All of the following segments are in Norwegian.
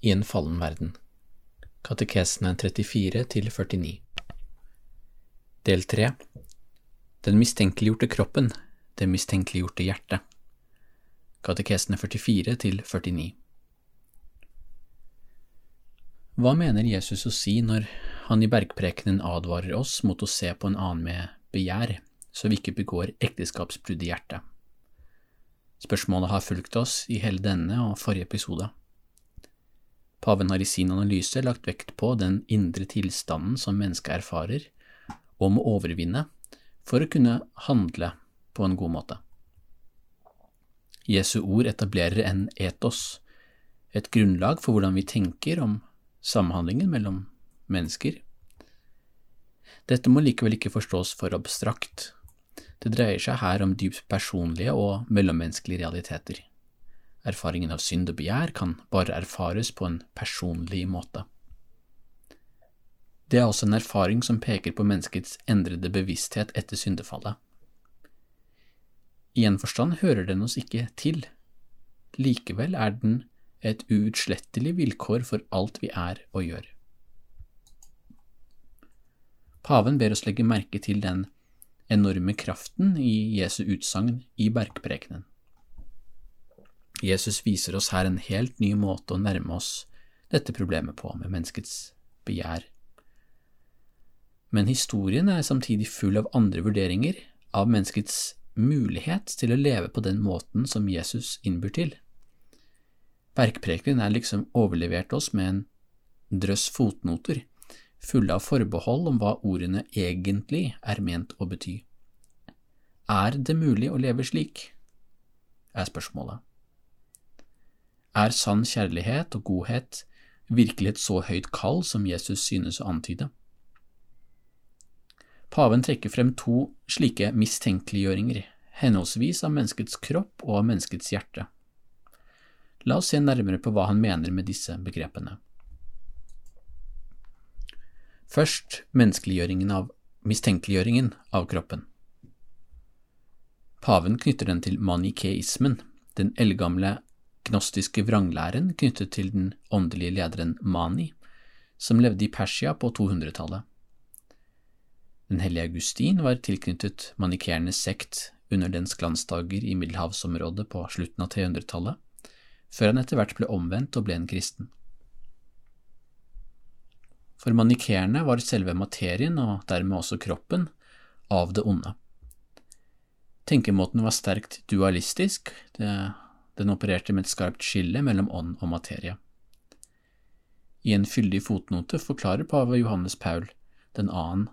i en fallen verden. Katekesene 34 til 49. Del 3 Den mistenkeliggjorte kroppen, det mistenkeliggjorte hjertet. Katekesene 44 til 49. Hva mener Jesus å si når han i bergprekenen advarer oss mot å se på en annen med begjær, så vi ikke begår ekteskapsbrudd i hjertet? Spørsmålet har fulgt oss i hele denne og forrige episode. Paven har i sin analyse lagt vekt på den indre tilstanden som mennesket erfarer og må overvinne for å kunne handle på en god måte. Jesu ord etablerer en etos, et grunnlag for hvordan vi tenker om samhandlingen mellom mennesker. Dette må likevel ikke forstås for abstrakt. Det dreier seg her om dypt personlige og mellommenneskelige realiteter. Erfaringen av synd og begjær kan bare erfares på en personlig måte. Det er også en erfaring som peker på menneskets endrede bevissthet etter syndefallet. I en forstand hører den oss ikke til, likevel er den et uutslettelig vilkår for alt vi er og gjør. Paven ber oss legge merke til den enorme kraften i Jesu utsagn i bergprekenen. Jesus viser oss her en helt ny måte å nærme oss dette problemet på, med menneskets begjær. Men historien er samtidig full av andre vurderinger av menneskets mulighet til å leve på den måten som Jesus innbyr til. Bergprekenen er liksom overlevert oss med en drøss fotnoter, fulle av forbehold om hva ordene egentlig er ment å bety. Er det mulig å leve slik? er spørsmålet. Er sann kjærlighet og godhet virkelig et så høyt kall som Jesus synes å antyde? Paven trekker frem to slike mistenkeliggjøringer, henholdsvis av menneskets kropp og av menneskets hjerte. La oss se nærmere på hva han mener med disse begrepene. Først menneskeliggjøringen av mistenkeliggjøringen av kroppen. Paven knytter den til manikeismen, den eldgamle gnostiske vranglæren knyttet til den åndelige lederen Mani, som levde i Persia på 200-tallet. Den hellige Augustin var tilknyttet manikeernes sekt under dens glansdager i middelhavsområdet på slutten av 300-tallet, før han etter hvert ble omvendt og ble en kristen. For manikeerne var selve materien, og dermed også kroppen, av det onde. Tenkemåten var sterkt dualistisk, det, den opererte med et skarpt skille mellom ånd og materie. I en fyldig fotnote forklarer pave Johannes Paul den annen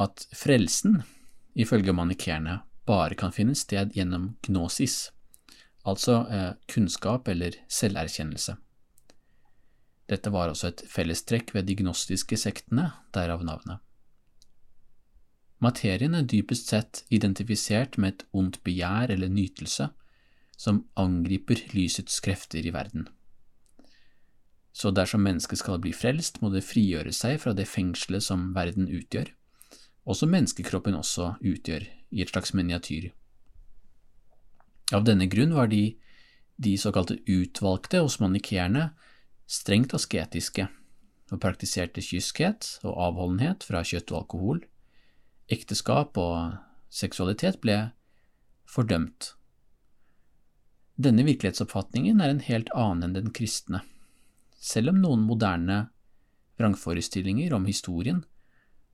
at frelsen, ifølge manikeerne, bare kan finne sted gjennom gnosis, altså eh, kunnskap eller selverkjennelse. Dette var også et fellestrekk ved de gnostiske sektene, derav navnet. Materien er dypest sett identifisert med et ondt begjær eller nytelse som angriper lysets krefter i verden. Så dersom mennesket skal bli frelst, må det frigjøre seg fra det fengselet som verden utgjør, og som menneskekroppen også utgjør i et slags miniatyr. Av denne grunn var de, de såkalte utvalgte hos manikeerne strengt asketiske og praktiserte kyskhet og avholdenhet fra kjøtt og alkohol. Ekteskap og seksualitet ble fordømt. Denne virkelighetsoppfatningen er en helt annen enn den kristne. Selv om noen moderne vrangforestillinger om historien,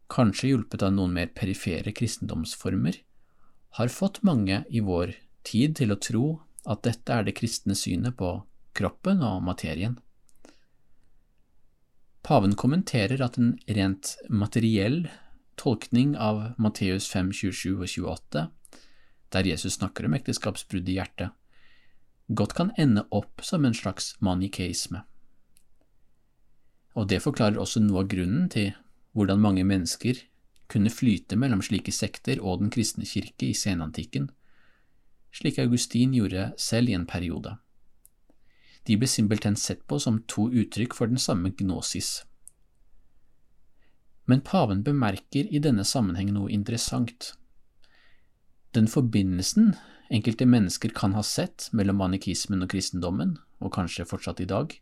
kanskje hjulpet av noen mer perifere kristendomsformer, har fått mange i vår tid til å tro at dette er det kristne synet på kroppen og materien. Paven kommenterer at en rent materiell tolkning av Matteus 5, 27 og 28, der Jesus snakker om ekteskapsbrudd i hjertet, godt kan ende opp som en slags manikeisme. og det forklarer også noe av grunnen til hvordan mange mennesker kunne flyte mellom slike sekter og den kristne kirke i senantikken, slik Augustin gjorde selv i en periode. De ble simpelthen sett på som to uttrykk for den samme gnosis. Men paven bemerker i denne sammenheng noe interessant. Den forbindelsen enkelte mennesker kan ha sett mellom manikismen og kristendommen, og kanskje fortsatt i dag,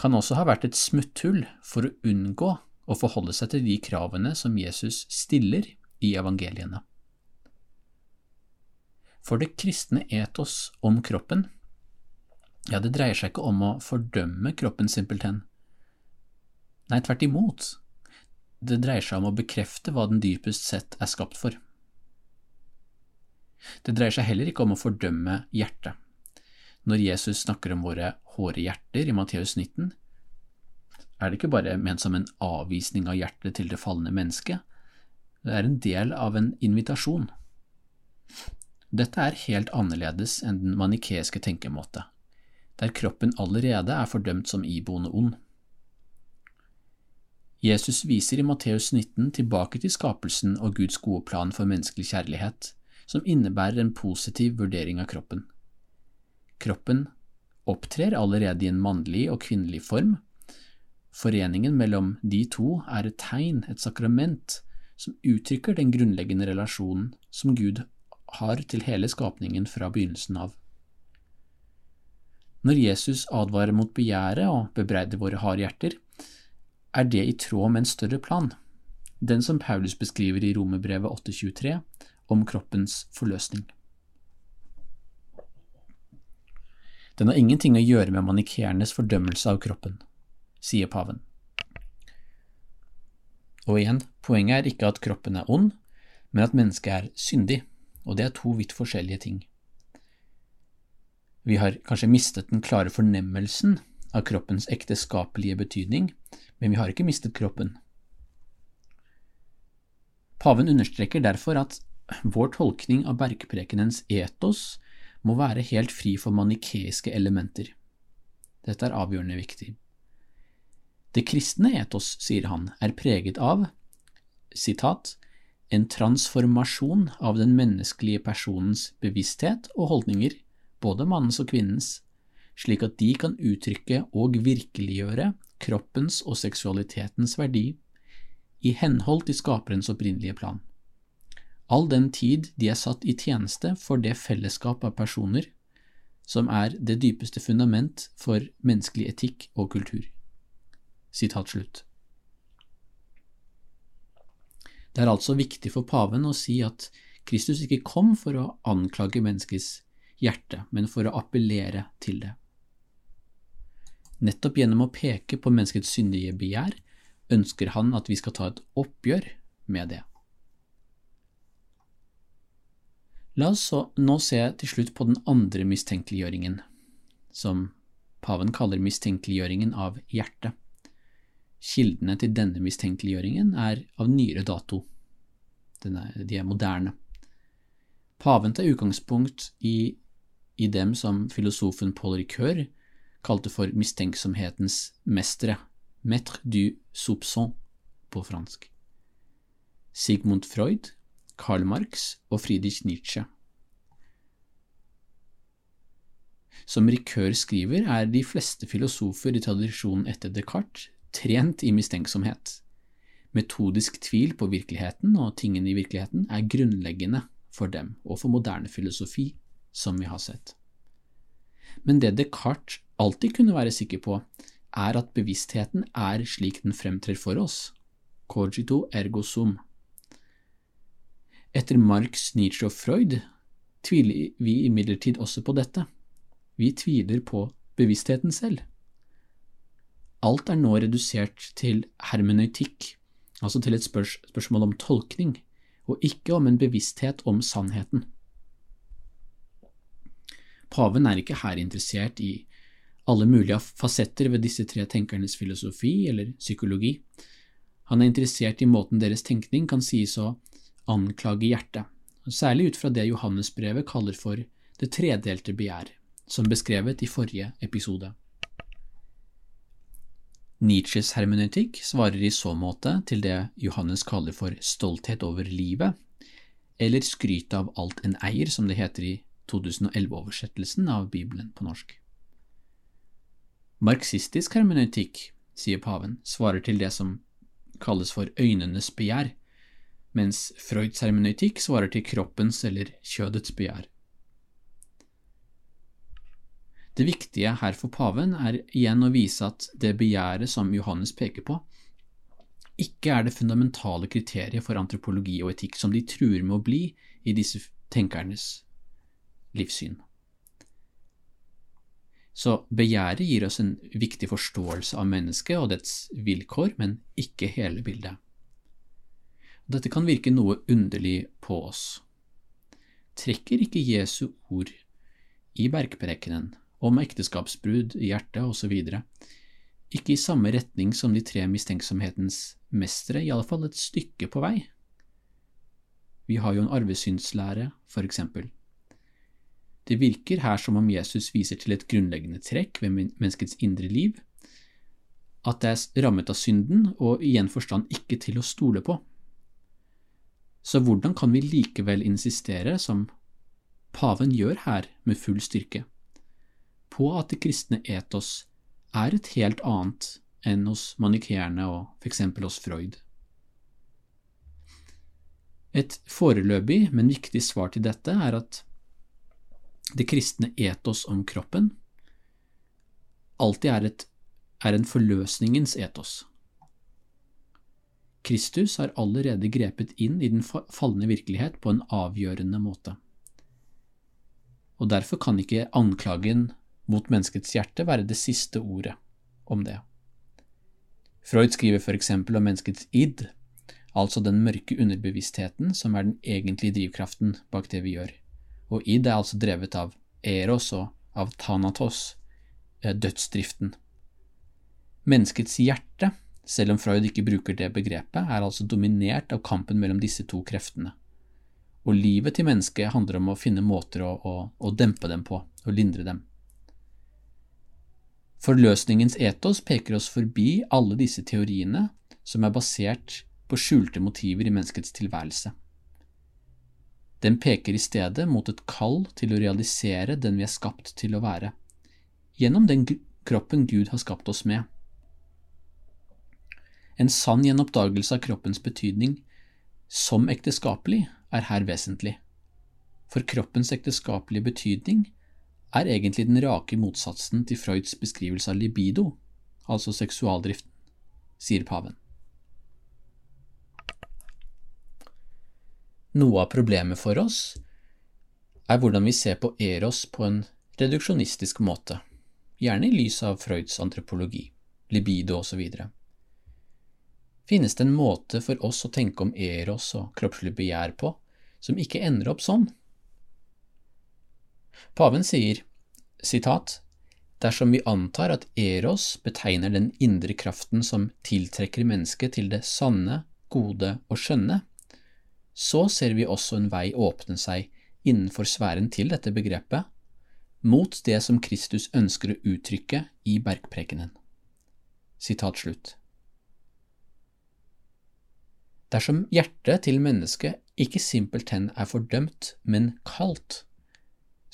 kan også ha vært et smutthull for å unngå å forholde seg til de kravene som Jesus stiller i evangeliene. For det kristne etos om kroppen, ja, det dreier seg ikke om å fordømme kroppen simpelthen. Nei, tvert imot, det dreier seg om å bekrefte hva den dypest sett er skapt for. Det dreier seg heller ikke om å fordømme hjertet. Når Jesus snakker om våre hårde hjerter i Matteus 19, er det ikke bare ment som en avvisning av hjertet til det falne mennesket, det er en del av en invitasjon. Dette er helt annerledes enn den manikeiske tenkemåte, der kroppen allerede er fordømt som iboende ond. Jesus viser i Matteus 19 tilbake til skapelsen og Guds gode plan for menneskelig kjærlighet, som innebærer en positiv vurdering av kroppen. Kroppen opptrer allerede i en mannlig og kvinnelig form. Foreningen mellom de to er et tegn, et sakrament, som uttrykker den grunnleggende relasjonen som Gud har til hele skapningen fra begynnelsen av. Når Jesus advarer mot begjæret og bebreider våre harde hjerter, er det i tråd med en større plan, den som Paulus beskriver i Romerbrevet 823, om kroppens forløsning. Den har ingenting å gjøre med manikeernes fordømmelse av kroppen, sier paven. Og igjen, poenget er ikke at kroppen er ond, men at mennesket er syndig, og det er to vidt forskjellige ting. Vi har kanskje mistet den klare fornemmelsen av kroppens ekteskapelige betydning, men vi har ikke mistet kroppen. Paven understreker derfor at vår tolkning av bergprekenens etos må være helt fri for manikeiske elementer. Dette er avgjørende viktig. Det kristne etos, sier han, er preget av sitat, en transformasjon av den menneskelige personens bevissthet og holdninger, både mannens og kvinnens, slik at de kan uttrykke og virkeliggjøre kroppens og seksualitetens verdi i henhold til skaperens opprinnelige plan all den tid de er satt i tjeneste for det fellesskap av personer som er det dypeste fundament for menneskelig etikk og kultur. Sitat slutt. Det er altså viktig for paven å si at Kristus ikke kom for å anklage menneskets hjerte, men for å appellere til det. Nettopp gjennom å peke på menneskets syndige begjær ønsker han at vi skal ta et oppgjør med det. La oss nå se til slutt på den andre mistenkeliggjøringen, som paven kaller mistenkeliggjøringen av hjertet. Kildene til denne mistenkeliggjøringen er av nyere dato. de er moderne. Paven tar utgangspunkt i, i dem som filosofen Paul Ricoeur kalte for mistenksomhetens mestere, maître du soupçon på fransk. Sigmund Freud Karl Marx og Friedrich Nietzsche. Som Rikør skriver, er de fleste filosofer i tradisjonen etter Descartes trent i mistenksomhet. Metodisk tvil på virkeligheten og tingene i virkeligheten er grunnleggende for dem og for moderne filosofi, som vi har sett. Men det Descartes alltid kunne være sikker på, er at bevisstheten er slik den fremtrer for oss, cogito ergo sum. Etter Marx, Nietzsche og Freud tviler vi imidlertid også på dette. Vi tviler på bevisstheten selv. Alt er nå redusert til hermenøytikk, altså til et spørs spørsmål om tolkning, og ikke om en bevissthet om sannheten. Paven er ikke her interessert i alle mulige fasetter ved disse tre tenkernes filosofi eller psykologi. Han er interessert i måten deres tenkning kan sies å anklage hjertet, særlig ut fra det Johannesbrevet kaller for det tredelte begjær, som beskrevet i forrige episode. Nietzsches hermeneutikk svarer i så måte til det Johannes kaller for stolthet over livet, eller skryt av alt en eier, som det heter i 2011-oversettelsen av Bibelen på norsk. Marxistisk hermeneutikk, sier paven, svarer til det som kalles for øynenes begjær, mens Freuds hermeneutikk svarer til kroppens eller kjødets begjær. Det viktige her for paven er igjen å vise at det begjæret som Johannes peker på, ikke er det fundamentale kriteriet for antropologi og etikk som de truer med å bli i disse tenkernes livssyn. Så begjæret gir oss en viktig forståelse av mennesket og dets vilkår, men ikke hele bildet. Dette kan virke noe underlig på oss. Trekker ikke Jesu ord i bergprekenen om ekteskapsbrudd, hjerte osv. Ikke i samme retning som de tre mistenksomhetens mestere, fall et stykke på vei. Vi har jo en arvesynslære, for eksempel. Det virker her som om Jesus viser til et grunnleggende trekk ved menneskets indre liv, at det er rammet av synden og i en forstand ikke til å stole på. Så hvordan kan vi likevel insistere, som paven gjør her med full styrke, på at det kristne etos er et helt annet enn hos manikeerne og eksempel hos Freud. Et foreløpig, men viktig svar til dette er at det kristne etos om kroppen alltid er, et, er en forløsningens etos. Kristus har allerede grepet inn i den falne virkelighet på en avgjørende måte. Og derfor kan ikke anklagen mot menneskets hjerte være det siste ordet om det. Freud skriver eksempel om menneskets id, altså den mørke underbevisstheten som er den egentlige drivkraften bak det vi gjør, og id er altså drevet av eros og av thanatos, eh, dødsdriften. Menneskets hjerte, selv om Freud ikke bruker det begrepet, er altså dominert av kampen mellom disse to kreftene. Og livet til mennesket handler om å finne måter å, å, å dempe dem på, og lindre dem. Forløsningens etos peker oss forbi alle disse teoriene som er basert på skjulte motiver i menneskets tilværelse. Den peker i stedet mot et kall til å realisere den vi er skapt til å være, gjennom den kroppen Gud har skapt oss med. En sann gjenoppdagelse av kroppens betydning som ekteskapelig er her vesentlig, for kroppens ekteskapelige betydning er egentlig den rake motsatsen til Freuds beskrivelse av libido, altså seksualdriften, sier paven. Noe av problemet for oss er hvordan vi ser på Eros på en reduksjonistisk måte, gjerne i lys av Freuds antropologi, libido osv. Finnes det en måte for oss å tenke om Eros og kroppslig begjær på som ikke ender opp sånn? Paven sier, sitat, Dersom vi antar at eros betegner den indre kraften som tiltrekker mennesket til det sanne, gode og skjønne, så ser vi også en vei åpne seg innenfor sfæren til dette begrepet, mot det som Kristus ønsker å uttrykke i bergprekenen. Sitat slutt. Dersom hjertet til mennesket ikke simpelthen er fordømt, men kaldt,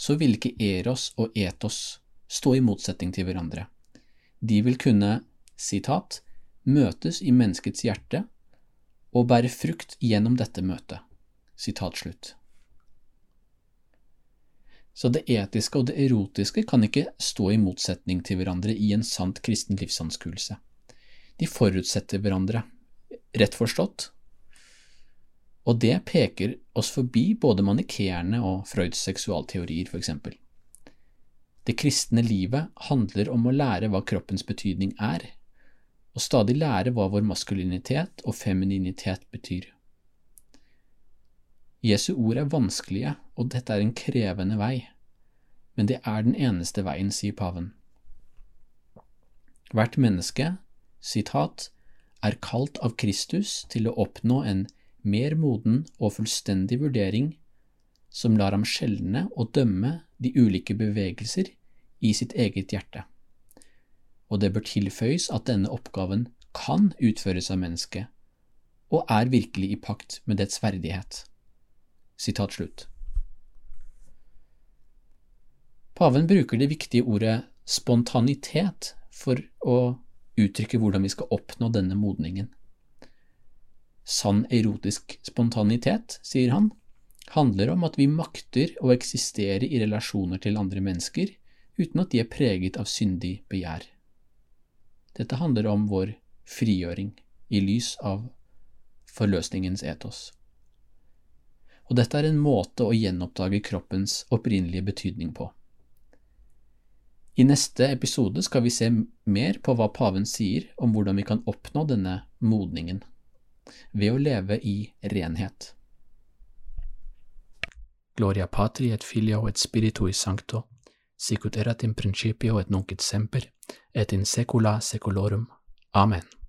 så vil ikke eros og etos stå i motsetning til hverandre. De vil kunne, sitat, møtes i menneskets hjerte og bære frukt gjennom dette møtet. Sitat slutt. Så det etiske og det erotiske kan ikke stå i motsetning til hverandre i en sant kristen livsanskuelse. De forutsetter hverandre, rett forstått, og det peker oss forbi både manikeerne og Freuds seksualteorier, for eksempel. Det kristne livet handler om å lære hva kroppens betydning er, og stadig lære hva vår maskulinitet og femininitet betyr. Jesu ord er vanskelige, og dette er en krevende vei, men det er den eneste veien, sier paven. Hvert menneske, sitat, er kalt av Kristus til å oppnå en mer moden og fullstendig vurdering som lar ham skjelne og dømme de ulike bevegelser i sitt eget hjerte. og det bør tilføyes at denne oppgaven kan utføres av mennesket, og er virkelig i pakt med dets verdighet. Sitat slutt. Paven bruker det viktige ordet spontanitet for å uttrykke hvordan vi skal oppnå denne modningen. Sann erotisk spontanitet, sier han, handler om at vi makter å eksistere i relasjoner til andre mennesker uten at de er preget av syndig begjær. Dette handler om vår frigjøring i lys av forløsningens etos. Og dette er en måte å gjenoppdage kroppens opprinnelige betydning på. I neste episode skal vi se mer på hva paven sier om hvordan vi kan oppnå denne modningen, ved å leve i renhet. Gloria patri et filio et spiritu i sancto, sicut erat in principio et nunc et semper, et in secula secolorum. Amen.